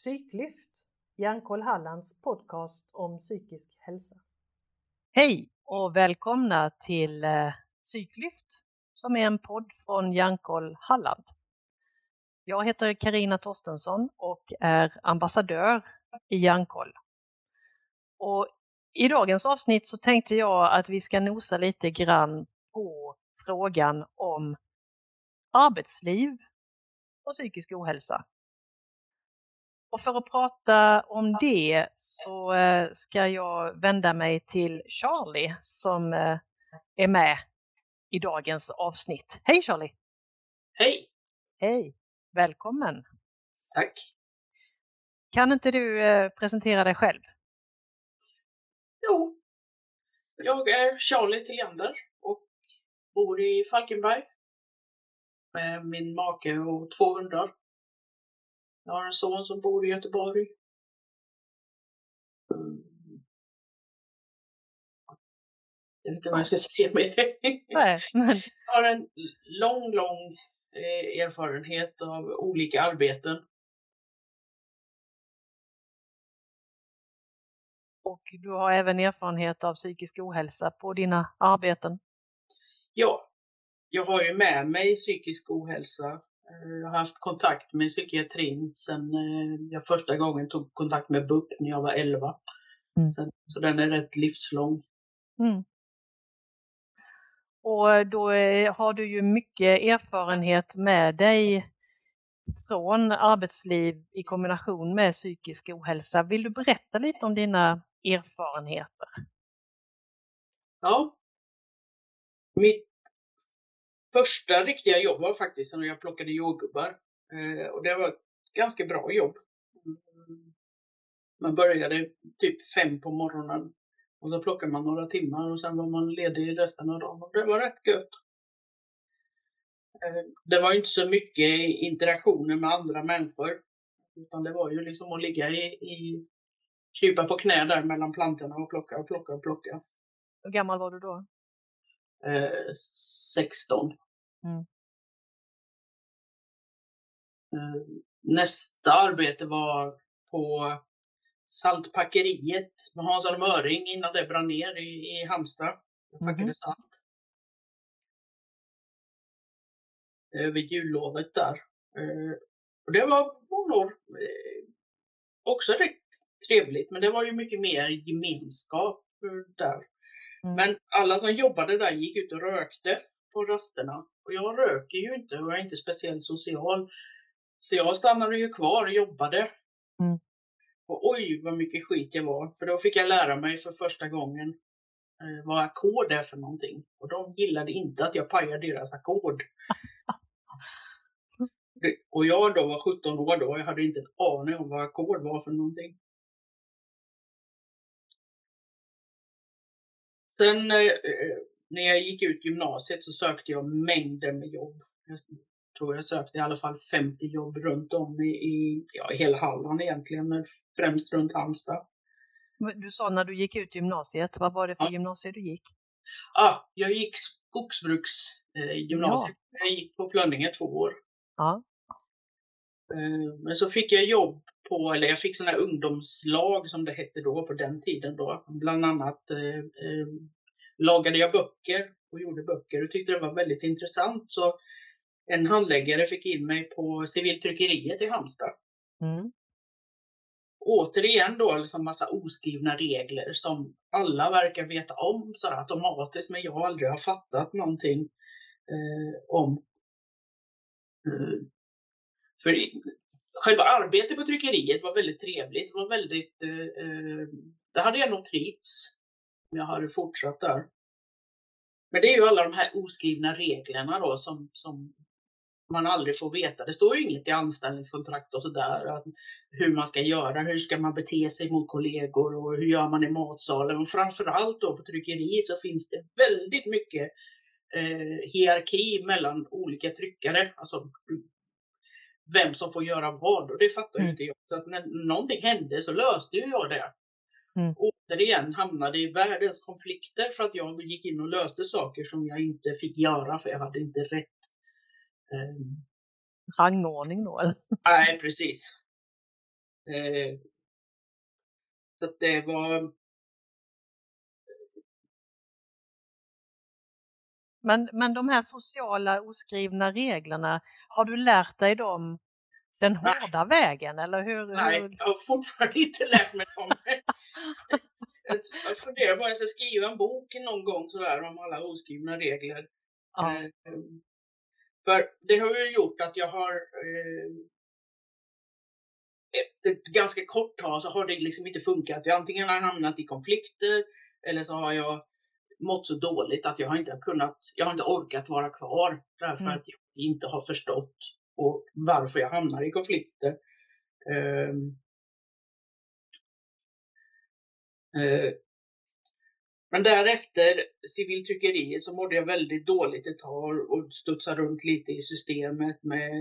Psyklyft, Hjärnkoll Hallands podcast om psykisk hälsa. Hej och välkomna till eh, Psyklyft som är en podd från Hjärnkoll Halland. Jag heter Karina Torstensson och är ambassadör i Hjärnkoll. Och I dagens avsnitt så tänkte jag att vi ska nosa lite grann på frågan om arbetsliv och psykisk ohälsa. Och för att prata om det så eh, ska jag vända mig till Charlie som eh, är med i dagens avsnitt. Hej Charlie! Hej! Hej! Välkommen! Tack! Kan inte du eh, presentera dig själv? Jo, jag är Charlie Tilliander och bor i Falkenberg med min make och två hundar. Jag har en son som bor i Göteborg. Mm. Jag vet inte vad jag ska säga med det. Nej, men... Jag har en lång, lång eh, erfarenhet av olika arbeten. Och du har även erfarenhet av psykisk ohälsa på dina arbeten? Ja, jag har ju med mig psykisk ohälsa jag har haft kontakt med psykiatrin sedan eh, jag första gången tog kontakt med BUP när jag var 11. Mm. Så, så den är rätt livslång. Mm. Och då eh, har du ju mycket erfarenhet med dig från arbetsliv i kombination med psykisk ohälsa. Vill du berätta lite om dina erfarenheter? Ja. Mitt första riktiga jobb var faktiskt när jag plockade jordgubbar. Eh, och det var ett ganska bra jobb. Man började typ fem på morgonen och så plockade man några timmar och sen var man ledig resten av dagen och det var rätt gött. Eh, det var inte så mycket interaktioner med andra människor. Utan det var ju liksom att ligga i, i krypa på knä där mellan plantorna och plocka och plocka och plocka. Hur gammal var du då? 16. Eh, mm. Eh, nästa arbete var på saltpackeriet med Hans Möring innan det brann ner i, i Halmstad. Jag packade mm. salt. Över jullovet där. Eh, och det var år också rätt trevligt, men det var ju mycket mer gemenskap där. Mm. Men alla som jobbade där gick ut och rökte på rasterna. Och jag röker ju inte och jag är inte speciellt social. Så jag stannade ju kvar och jobbade. Mm. Och oj vad mycket skit jag var. För då fick jag lära mig för första gången eh, vad ackord är för någonting. Och de gillade inte att jag pajade deras ackord. och jag då var 17 år då, jag hade inte en aning om vad ackord var för någonting. Sen eh, när jag gick ut gymnasiet så sökte jag mängder med jobb. Jag tror jag sökte i alla fall 50 jobb runt om i, i, ja, i hela Halland egentligen, men främst runt Halmstad. Du sa när du gick ut gymnasiet, vad var det för ja. gymnasium du gick? Ah, jag gick skogsbruksgymnasiet. Eh, ja. Jag gick på Plönninge två år. Ja. Eh, men så fick jag jobb på, eller jag fick sådana ungdomslag som det hette då på den tiden då. Bland annat eh, eh, lagade jag böcker och gjorde böcker och tyckte det var väldigt intressant. Så en handläggare fick in mig på civiltryckeriet i Halmstad. Mm. Återigen då liksom massa oskrivna regler som alla verkar veta om så automatiskt men jag aldrig har fattat någonting eh, om. Eh, för själva arbetet på tryckeriet var väldigt trevligt. Det var väldigt, eh, eh det hade jag nog trivts om jag hade fortsatt där. Men det är ju alla de här oskrivna reglerna då som, som man aldrig får veta. Det står ju inget i anställningskontrakt och sådär hur man ska göra, hur ska man bete sig mot kollegor och hur gör man i matsalen. Och framförallt då på tryckeriet så finns det väldigt mycket eh, hierarki mellan olika tryckare. Alltså vem som får göra vad och det fattar mm. inte jag. Så att när någonting hände så löste ju jag det. Mm. Återigen hamnade i världens konflikter för att jag gick in och löste saker som jag inte fick göra för jag hade inte rätt. Um... Rangordning då eller? Nej precis. Eh, så det var... Men, men de här sociala oskrivna reglerna, har du lärt dig dem den hårda Nej. vägen eller hur? Nej, hur... jag har fortfarande inte lärt mig dem. jag funderar på att jag ska skriva en bok någon gång sådär om alla oskrivna regler. Ja. Eh, för det har ju gjort att jag har eh, efter ganska kort tag så har det liksom inte funkat. Jag antingen har hamnat i konflikter eller så har jag mått så dåligt att jag har inte kunnat, jag har inte orkat vara kvar därför mm. att jag inte har förstått och varför jag hamnar i konflikter. Uh, uh, men därefter civiltryckeriet så mådde jag väldigt dåligt ett tag och studsade runt lite i systemet med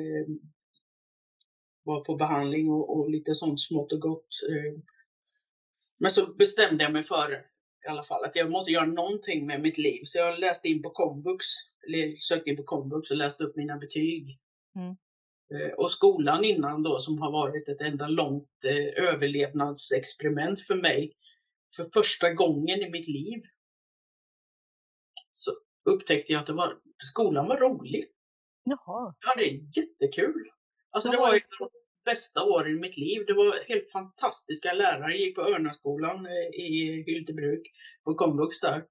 var på behandling och, och lite sånt smått och gott. Eh. Men så bestämde jag mig för i alla fall att jag måste göra någonting med mitt liv. Så jag läste in på komvux, eller sökte in på komvux och läste upp mina betyg. Mm. Eh, och skolan innan då som har varit ett enda långt eh, överlevnadsexperiment för mig för första gången i mitt liv så upptäckte jag att var, skolan var rolig. Jaha. Jag hade jättekul. Alltså det var ett av bästa åren i mitt liv. Det var helt fantastiska lärare. Jag gick på Örnaskolan eh, i Hyltebruk, på komvux där.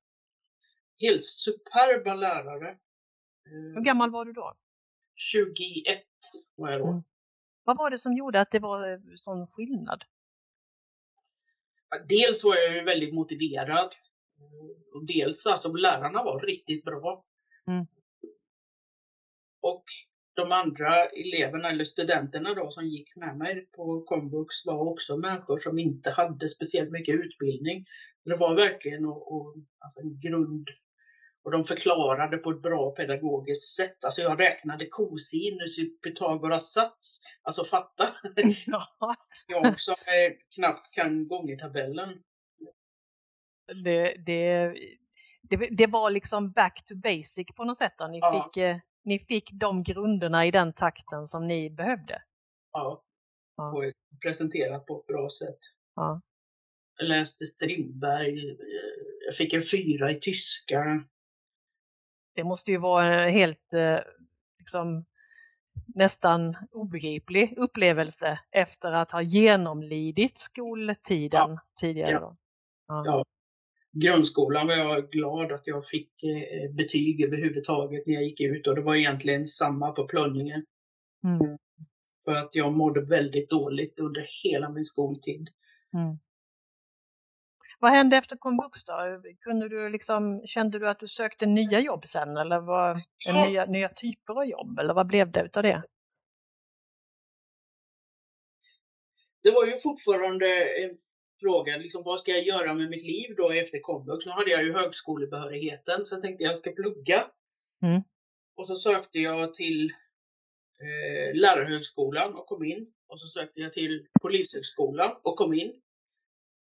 Helt superba lärare. Hur gammal var du då? 21 var jag då. Mm. Vad var det som gjorde att det var eh, sån skillnad? Dels var jag väldigt motiverad. Och dels alltså lärarna var riktigt bra. Mm. Och de andra eleverna eller studenterna då som gick med mig på komvux var också människor som inte hade speciellt mycket utbildning. Det var verkligen och, och, alltså en grund och de förklarade på ett bra pedagogiskt sätt. Alltså jag räknade cosinus i Pythagoras sats. Alltså fatta! Ja. jag som eh, knappt kan gångertabellen. Det, det, det, det, var liksom back to basic på något sätt. Då. Ni, ja. fick, eh, ni fick de grunderna i den takten som ni behövde. Ja, ja. Ett, presenterat på ett bra sätt. Ja. Jag läste Strindberg, eh, jag fick en fyra i tyska. Det måste ju vara helt eh, liksom, nästan obegriplig upplevelse efter att ha genomlidit skoltiden ja. tidigare. Ja. Ja. Grundskolan var jag glad att jag fick eh, betyg överhuvudtaget när jag gick ut och det var egentligen samma på plöjningen. Mm. För att jag mådde väldigt dåligt under hela min skoltid. Mm. Vad hände efter komvux då? Kunde du liksom, kände du att du sökte nya jobb sen eller var ja. nya, nya typer av jobb eller vad blev det utav det? Det var ju fortfarande en fråga, liksom, vad ska jag göra med mitt liv då efter komvux? Nu hade jag ju högskolebehörigheten så jag tänkte jag ska plugga. Mm. Och så sökte jag till eh, lärarhögskolan och kom in. Och så sökte jag till polishögskolan och kom in.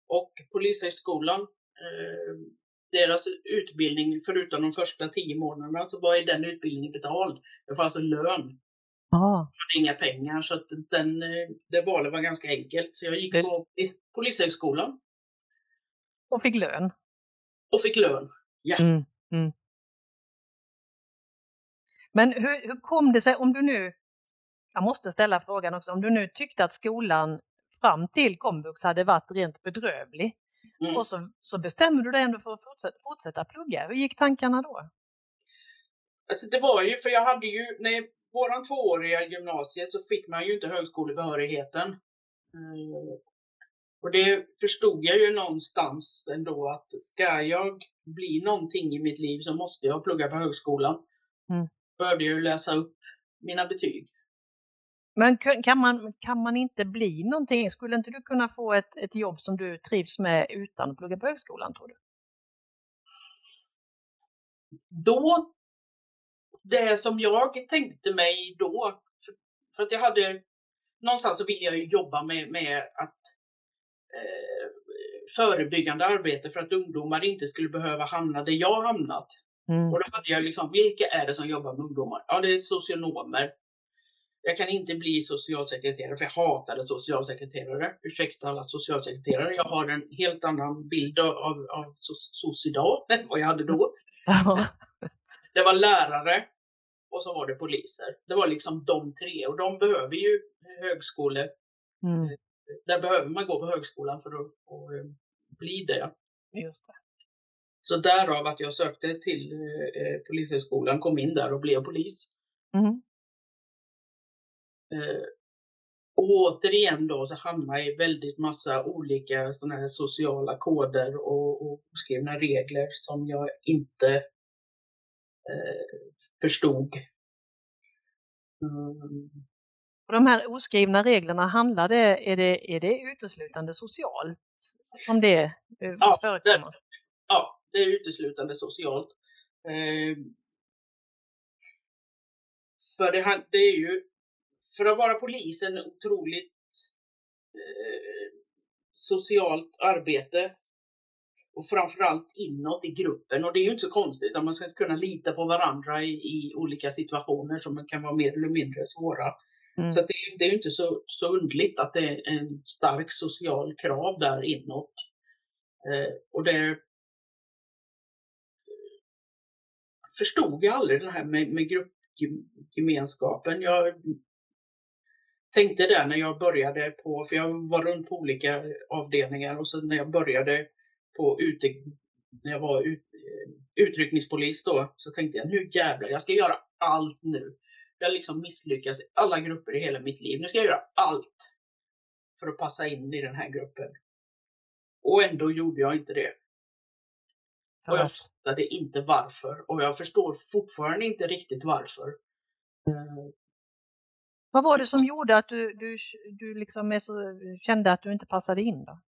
Och Polishögskolan, eh, deras utbildning, förutom de första tio månaderna, så var den utbildningen betald. Det var alltså lön. Ah. Hade inga pengar så att den, det valet var ganska enkelt. Så jag gick det... på Polishögskolan. Och fick lön? Och fick lön, ja. Mm, mm. Men hur, hur kom det sig, om du nu, jag måste ställa frågan också, om du nu tyckte att skolan fram till komvux hade varit rent bedrövlig. Mm. Och så, så bestämde du dig ändå för att fortsätta, fortsätta plugga. Hur gick tankarna då? Alltså det var ju, för jag hade ju, när våran tvååriga gymnasiet så fick man ju inte högskolebehörigheten. Mm. Och det förstod jag ju någonstans ändå att ska jag bli någonting i mitt liv så måste jag plugga på högskolan. Mm. Behövde ju läsa upp mina betyg. Men kan man, kan man inte bli någonting? Skulle inte du kunna få ett, ett jobb som du trivs med utan att plugga på högskolan tror du? Då, det som jag tänkte mig då, för, för att jag hade, någonstans så ville jag ju jobba med, med att eh, förebyggande arbete för att ungdomar inte skulle behöva hamna där jag hamnat. Mm. Och då hade jag liksom, vilka är det som jobbar med ungdomar? Ja, det är socionomer, jag kan inte bli socialsekreterare för jag hatade socialsekreterare. Ursäkta alla socialsekreterare. Jag har en helt annan bild av, av SOS idag än vad jag hade då. det var lärare och så var det poliser. Det var liksom de tre och de behöver ju högskole. Mm. Där behöver man gå på högskolan för att, eh, bli det. Just det. Så därav att jag sökte till eh, Polishögskolan, kom in där och blev polis. Mm. Eh, och återigen då så hamnar jag i väldigt massa olika såna här sociala koder och, och oskrivna regler som jag inte eh, förstod. Mm. Och de här oskrivna reglerna, handlar det, är, det, är det uteslutande socialt som det eh, ja, förekommer? Det, ja, det är uteslutande socialt. Eh, för det, det är ju för att vara polis en otroligt eh, socialt arbete. Och framförallt inåt i gruppen. Och det är ju inte så konstigt att man ska kunna lita på varandra i, i olika situationer som kan vara mer eller mindre svåra. Mm. Så det, det, är ju inte så, så undligt att det är en stark social krav där inåt. Eh, och det förstod jag aldrig det här med, med gruppgemenskapen. Jag tänkte där när jag började på, för jag var runt på olika avdelningar och sen när jag började på ute, när jag var ut, utryckningspolis då, så tänkte jag nu jävlar, jag ska göra allt nu. Jag har liksom misslyckats i alla grupper i hela mitt liv. Nu ska jag göra allt för att passa in i den här gruppen. Och ändå gjorde jag inte det. Och jag fattade inte varför. Och jag förstår fortfarande inte riktigt varför. Eh, vad var det som gjorde att du, du, du liksom så, kände att du inte passade in då?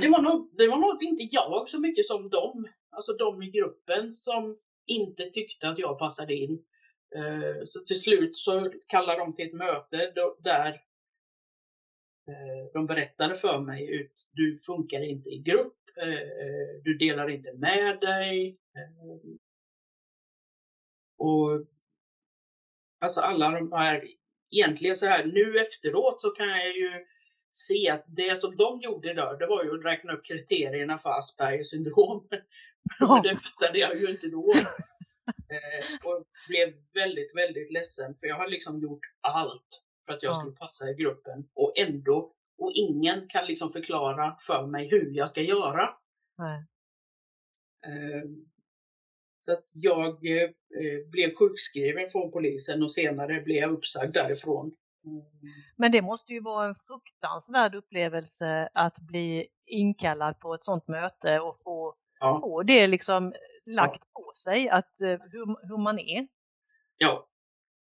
Det, var nog, det var nog inte jag så mycket som dem, alltså de i gruppen som inte tyckte att jag passade in. Eh, så till slut så kallade de till ett möte där eh, de berättade för mig att du funkar inte i grupp, eh, du delar inte med dig. Och Alltså alla de här, egentligen så här nu efteråt så kan jag ju se att det som de gjorde då, det var ju att räkna upp kriterierna för Aspergers syndrom. Ja. det fattade jag ju inte då. eh, och blev väldigt, väldigt ledsen för jag har liksom gjort allt för att jag ja. skulle passa i gruppen och ändå, och ingen kan liksom förklara för mig hur jag ska göra. Eh, så att jag eh, blev sjukskriven från polisen och senare blev jag uppsagd därifrån. Men det måste ju vara en fruktansvärd upplevelse att bli inkallad på ett sådant möte och få, ja. få det liksom lagt ja. på sig, att, eh, hur, hur man är. Ja.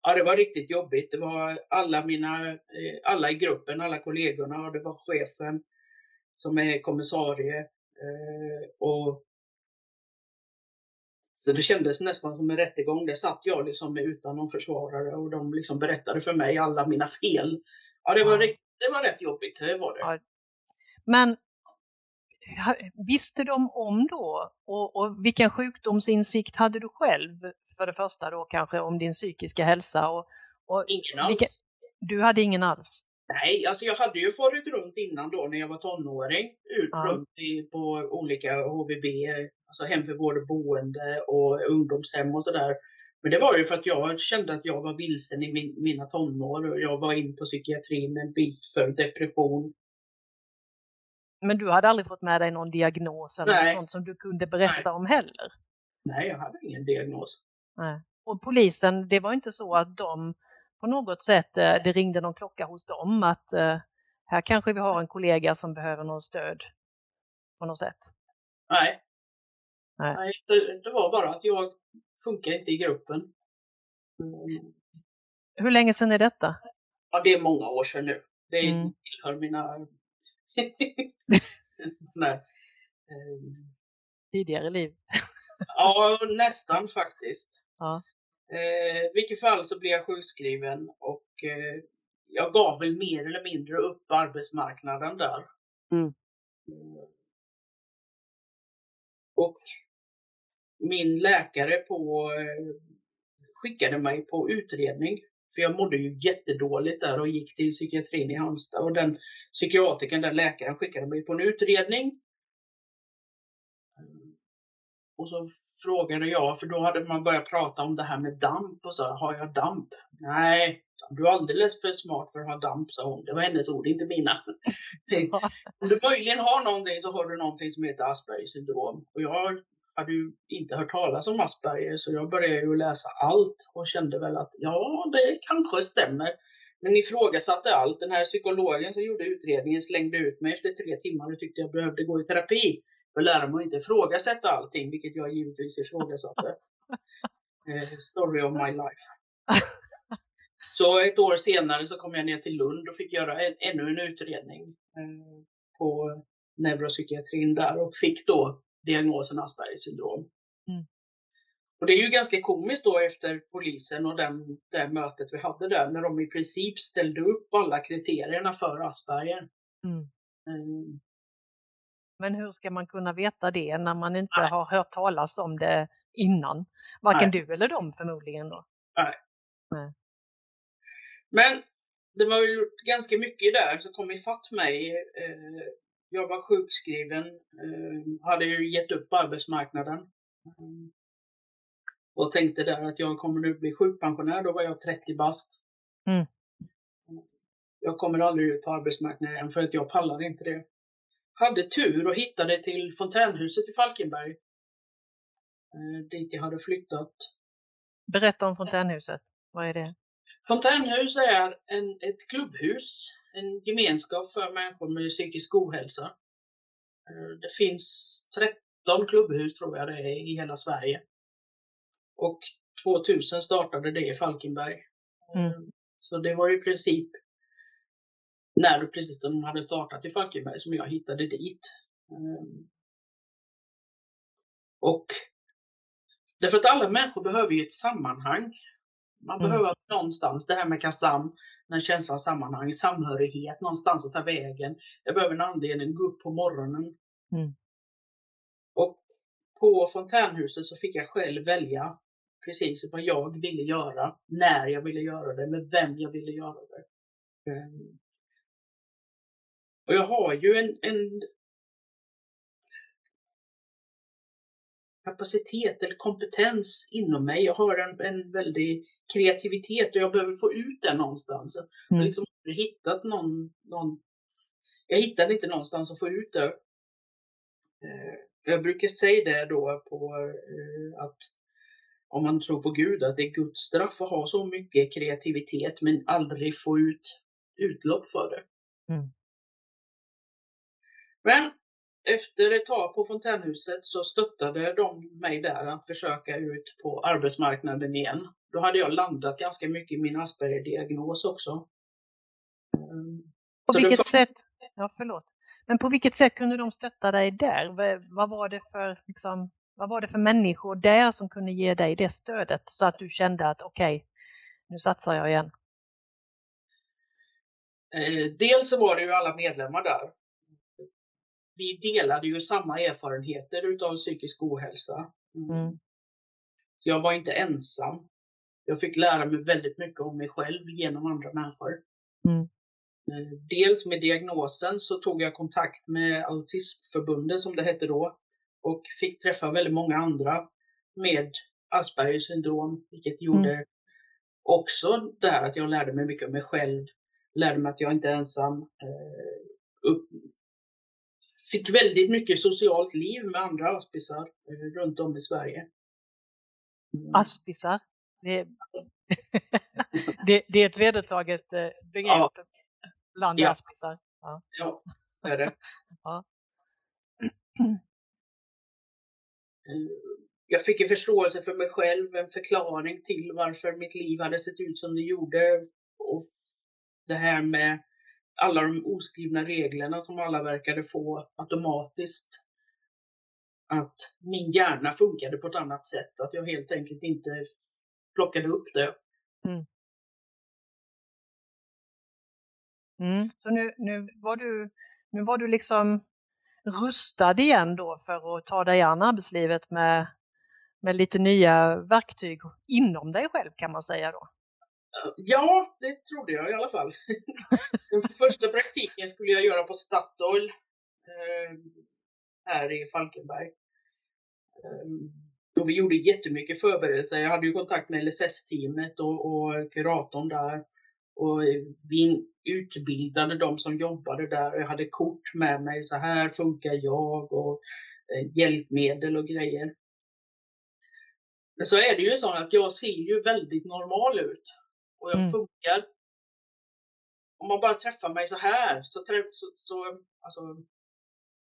ja, det var riktigt jobbigt. Det var alla mina, eh, alla i gruppen, alla kollegorna och det var chefen som är kommissarie eh, och så det kändes nästan som en rättegång. Där satt jag liksom utan någon försvarare och de liksom berättade för mig alla mina fel. Ja, det var. Rätt, det var rätt jobbigt, det var det. Ja. Men visste de om då och, och vilken sjukdomsinsikt hade du själv för det första då kanske om din psykiska hälsa? Och, och ingen alls. Vilka, du hade ingen alls? Nej, alltså jag hade ju farit runt innan då när jag var tonåring. Ut ja. runt i, på olika HVB, alltså hem för vård och boende och ungdomshem och sådär. Men det var ju för att jag kände att jag var vilsen i min, mina tonår och jag var in på psykiatrin med en bit för depression. Men du hade aldrig fått med dig någon diagnos eller Nej. något sånt som du kunde berätta Nej. om heller? Nej, jag hade ingen diagnos. Nej. Och polisen, det var inte så att de på något sätt eh, det ringde någon klocka hos dem att eh, här kanske vi har en kollega som behöver någon stöd på något sätt? Nej. Nej, Nej det, det, var bara att jag funkar inte i gruppen. Mm. Hur länge sedan är detta? Ja, det är många år sedan nu. Det mm. tillhör mina här, um... tidigare liv. ja, nästan faktiskt. Ja. Eh, vilket fall så blev jag sjukskriven och eh, jag gav väl mer eller mindre upp arbetsmarknaden där. Mm. Eh, och min läkare på, eh, skickade mig på utredning För jag mådde ju jättedåligt där och gick till psykiatrin i Halmstad och den psykiatrikern, den läkaren skickade mig på en utredning. Och så frågade jag, för då hade man börjat prata om det här med damp och så, har jag damp? Nej, du är alldeles för smart för att ha damp, sa hon. Det var hennes ord, inte mina. Om du möjligen har någonting så har du någonting som heter Aspergers syndrom. Och jag hade ju inte hört talas om Asperger så jag började ju läsa allt och kände väl att ja, det kanske stämmer. Men ifrågasatte allt. Den här psykologen som gjorde utredningen slängde ut mig efter tre timmar och tyckte jag behövde gå i terapi för att inte ifrågasätta allting, vilket jag givetvis ifrågasatte. Eh, story of my life. Så ett år senare så kom jag ner till Lund och fick göra en, ännu en utredning eh, på neuropsykiatrin där och fick då diagnosen Aspergers syndrom. Mm. Och det är ju ganska komiskt då efter polisen och den, det mötet vi hade där när de i princip ställde upp alla kriterierna för Asperger. Mm. Men hur ska man kunna veta det när man inte Nej. har hört talas om det innan? Varken Nej. du eller de förmodligen då? Nej. Nej. Men det var ju ganska mycket där som kom ifatt mig. Eh, jag var sjukskriven, eh, hade ju gett upp arbetsmarknaden. Eh, och tänkte där att jag kommer nu bli sjukpensionär, då var jag 30 bast. Mm. Jag kommer aldrig ut på arbetsmarknaden igen för att jag pallar inte det. Hade tur och hittade till fontänhuset i Falkenberg. Dit jag hade flyttat. Berätta om fontänhuset. Vad är det? Fontänhus är en, ett klubbhus, en gemenskap för människor med psykisk ohälsa. Eh, det finns 13 klubbhus tror jag det är i hela Sverige. Och 2000 startade det i Falkenberg. Mm. Eh, så det var i princip när precis de hade startat i Falkenberg som jag hittade dit. Eh, och därför att alla människor behöver ju ett sammanhang. Man mm. behöver någonstans, det här med KASAM, en känsla av sammanhang, samhörighet, någonstans att ta vägen. Jag behöver en anledning gå upp på morgonen. Mm. Och på fontänhuset så fick jag själv välja precis vad jag ville göra, när jag ville göra det, med vem jag ville göra det. Och jag har ju en, en kapacitet eller kompetens inom mig. Jag har en, en väldig kreativitet och jag behöver få ut den någonstans. Mm. Jag har liksom hittat någon, någon, jag hittade inte någonstans att få ut det. Eh, jag brukar säga det då på eh, att om man tror på Gud, att det är Guds straff att ha så mycket kreativitet men aldrig få ut utlopp för det. Mm. Men efter ett tag på fontänhuset så stöttade de mig där att försöka ut på arbetsmarknaden igen. Då hade jag landat ganska mycket i min Asperger-diagnos också. Ehm, på så vilket sätt, ja förlåt, men på vilket sätt kunde de stötta dig där? Vad var det för, liksom, vad var det för människor där som kunde ge dig det stödet så att du kände att okej, okay, nu satsar jag igen? Eh, dels så var det ju alla medlemmar där vi delade ju samma erfarenheter utav psykisk ohälsa. Mm. mm. Så jag var inte ensam. Jag fick lära mig väldigt mycket om mig själv genom andra människor. Mm. Eh, dels med diagnosen så tog jag kontakt med Autismförbundet som det hette då och fick träffa väldigt många andra med Aspergers syndrom, vilket gjorde mm. också här att jag lärde mig mycket om mig själv, lärde mig att jag inte är ensam, eh, upp, fick väldigt mycket socialt liv med andra aspisar eh, runt om i Sverige. Mm. Aspisar? Det är, det, det, är ett vedertaget eh, begrepp ja. bland ja. aspisar. Ja. ja, det är det. ja. Eh, jag fick en förståelse för mig själv, en förklaring till varför mitt liv hade sett ut som det gjorde. Och det här med alla de oskrivna reglerna som alla verkade få automatiskt. Att min hjärna funkade på ett annat sätt, att jag helt enkelt inte plockade upp det. Mm. Mm. Så nu, nu, var du, nu var du liksom rustad igen då för att ta dig an arbetslivet med, med lite nya verktyg inom dig själv kan man säga då? Ja, det trodde jag i alla fall. Den första praktiken skulle jag göra på Statoil eh, här i Falkenberg. Ehm, och vi gjorde jättemycket förberedelser. Jag hade ju kontakt med LSS-teamet och, och kuratorn där. Och vi utbildade de som jobbade där. Jag hade kort med mig. Så här funkar jag och eh, hjälpmedel och grejer. Men så är det ju så att jag ser ju väldigt normal ut. Och jag mm. funkar. Om man bara träffar mig så här så, så, så, alltså,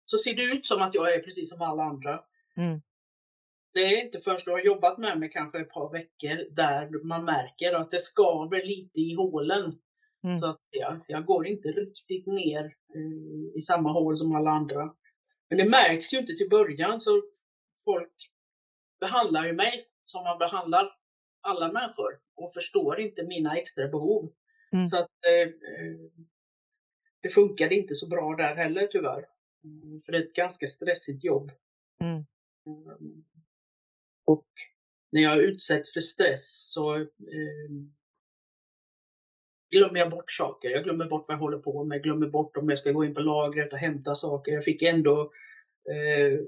så ser det ut som att jag är precis som alla andra. Mm. Det är inte först du har jobbat med mig kanske ett par veckor där man märker att det skaver lite i hålen. Mm. Så att säga. Jag går inte riktigt ner uh, i samma hål som alla andra. Men det märks ju inte till början så folk behandlar ju mig som man behandlar alla människor och förstår inte mina extra behov. Mm. Så att eh, eh, det funkade inte så bra där heller tyvärr. Mm, för det är ett ganska stressigt jobb. Mm. Mm. Och när jag utsätts för stress så eh, glömmer jag bort saker. Jag glömmer bort vad jag håller på med, glömmer bort om jag ska gå in på lagret och hämta saker. Jag fick ändå eh,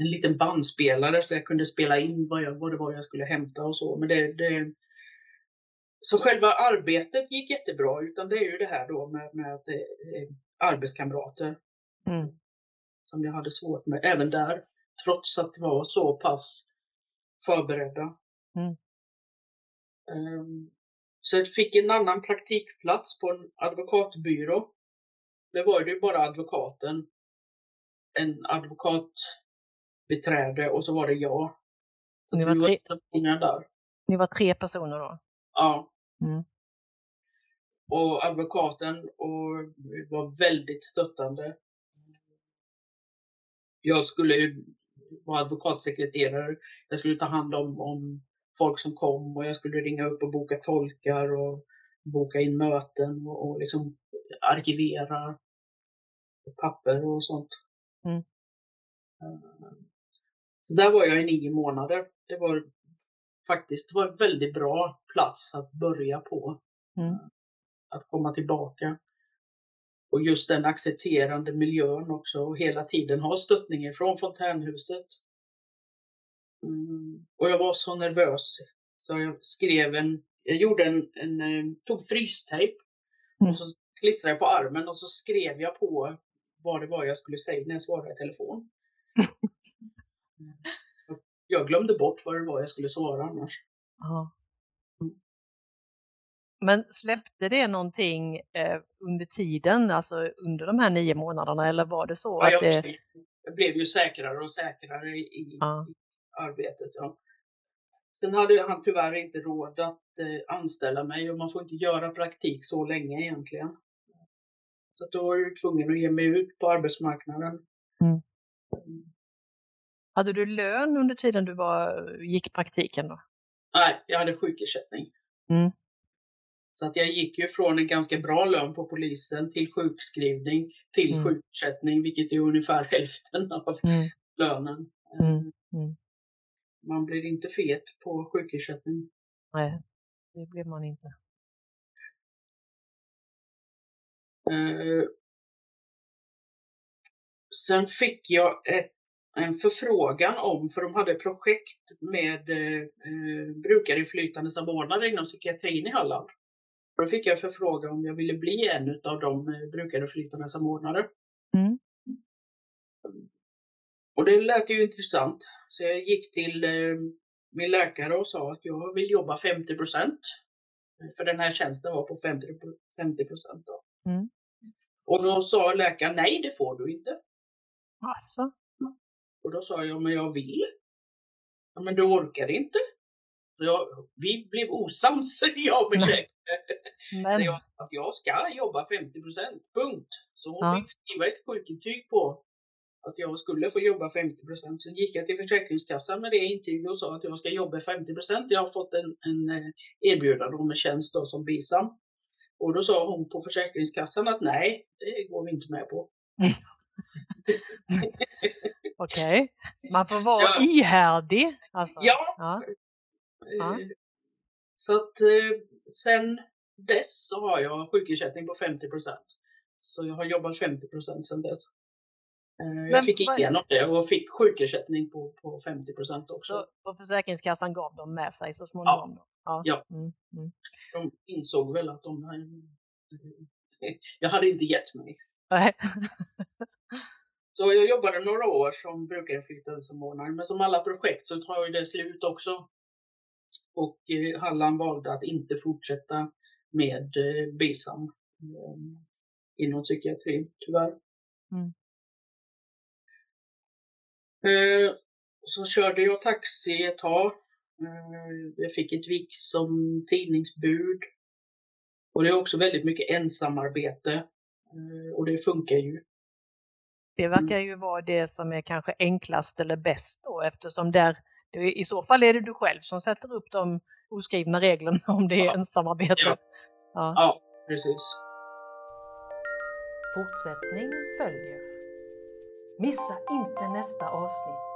en liten bandspelare så jag kunde spela in vad, jag, vad det var jag skulle hämta och så. Men det, det, så själva arbetet gick jättebra, utan det är ju det här då med, med att är arbetskamrater. Mm. Som jag hade svårt med, även där. Trots att det var så pass förberedda. Mm. Um, så jag fick en annan praktikplats på en advokatbyrå. Det var ju bara advokaten, en advokat beträde och så var det jag. Så ni, var tre... där. ni var tre personer då? Ja. Mm. Och advokaten och var väldigt stöttande. Jag skulle ju vara advokatsekreterare. Jag skulle ta hand om, om folk som kom och jag skulle ringa upp och boka tolkar och boka in möten och, och liksom arkivera papper och sånt. Mm. Eh, så där var jag i nio månader. Det var faktiskt det var en väldigt bra plats att börja på. Mm. Att komma tillbaka. Och just den accepterande miljön också och hela tiden ha stöttningen från fontänhuset. Mm. Och jag var så nervös så jag skrev en, jag gjorde en, en eh, tog frystejp mm. och så klistrade jag på armen och så skrev jag på vad det var jag skulle säga när jag svarade i telefon. Jag glömde bort vad det var jag skulle svara annars. Ja. Mm. Men släppte det någonting eh, under tiden, alltså under de här nio månaderna eller var det så ja, att det... Jag, jag blev ju säkrare och säkrare i, i arbetet. Ja. Sen hade han tyvärr inte råd att eh, anställa mig och man får inte göra praktik så länge egentligen. Så då var jag tvungen att ge mig ut på arbetsmarknaden. Mm. Hade du lön under tiden du var, gick praktiken då? Nej, jag hade sjukersättning. Mm. Så att jag gick ju från en ganska bra lön på polisen till sjukskrivning till mm. sjukersättning, vilket är ungefär hälften av mm. lönen. Mm. Mm. Man blir inte fet på sjukersättning. Nej, det blir man inte. Uh, sen fick jag ett en förfrågan om, för de hade projekt med eh, eh brukarinflytande samordnare inom psykiatrin i Halland. Då fick jag förfrågan om jag ville bli en av de eh, brukarinflytande samordnare. Mm. Och det lät ju intressant. Så jag gick till eh, min läkare och sa att jag vill jobba 50 procent. För den här tjänsten var på 50 procent. Mm. Och då sa läkaren nej, det får du inte. Alltså. Och då sa jag, men jag vill. Ja, men du orkar inte. Så jag, vi blev osams, jag och min läkare. Jag att jag ska jobba 50 procent, punkt. Så hon ja. fick skriva ett sjukintyg på att jag skulle få jobba 50 procent. Sen gick jag till Försäkringskassan med det intyget och sa att jag ska jobba 50 procent. Jag har fått en, en eh, erbjudande om en tjänst då som bisam. Och då sa hon på Försäkringskassan att nej, det går vi inte med på. Okej, okay. man får vara ja. ihärdig. Alltså. Ja. ja. Så att eh, sen dess så har jag sjukersättning på 50% Så jag har jobbat 50% sedan dess. Men jag fick igenom det och fick sjukersättning på, på 50% också. Så, och Försäkringskassan gav dem med sig så småningom? Ja. ja. ja. Mm, mm. De insåg väl att de... Jag hade inte gett mig. Nej. så jag jobbade några år som brukarinflytandesamordnare, men som alla projekt så tar ju det slut också. Och eh, Halland valde att inte fortsätta med eh, BISAM eh, inom psykiatrin, tyvärr. Mm. Så körde jag taxi ett tag. Jag fick ett vik som tidningsbud. Och det är också väldigt mycket ensamarbete. Och det funkar ju. Det verkar ju vara det som är kanske enklast eller bäst då eftersom där i så fall är det du själv som sätter upp de oskrivna reglerna om det är ja. ensamarbete. Ja. Ja. ja, precis. Fortsättning följer. Missa inte nästa avsnitt.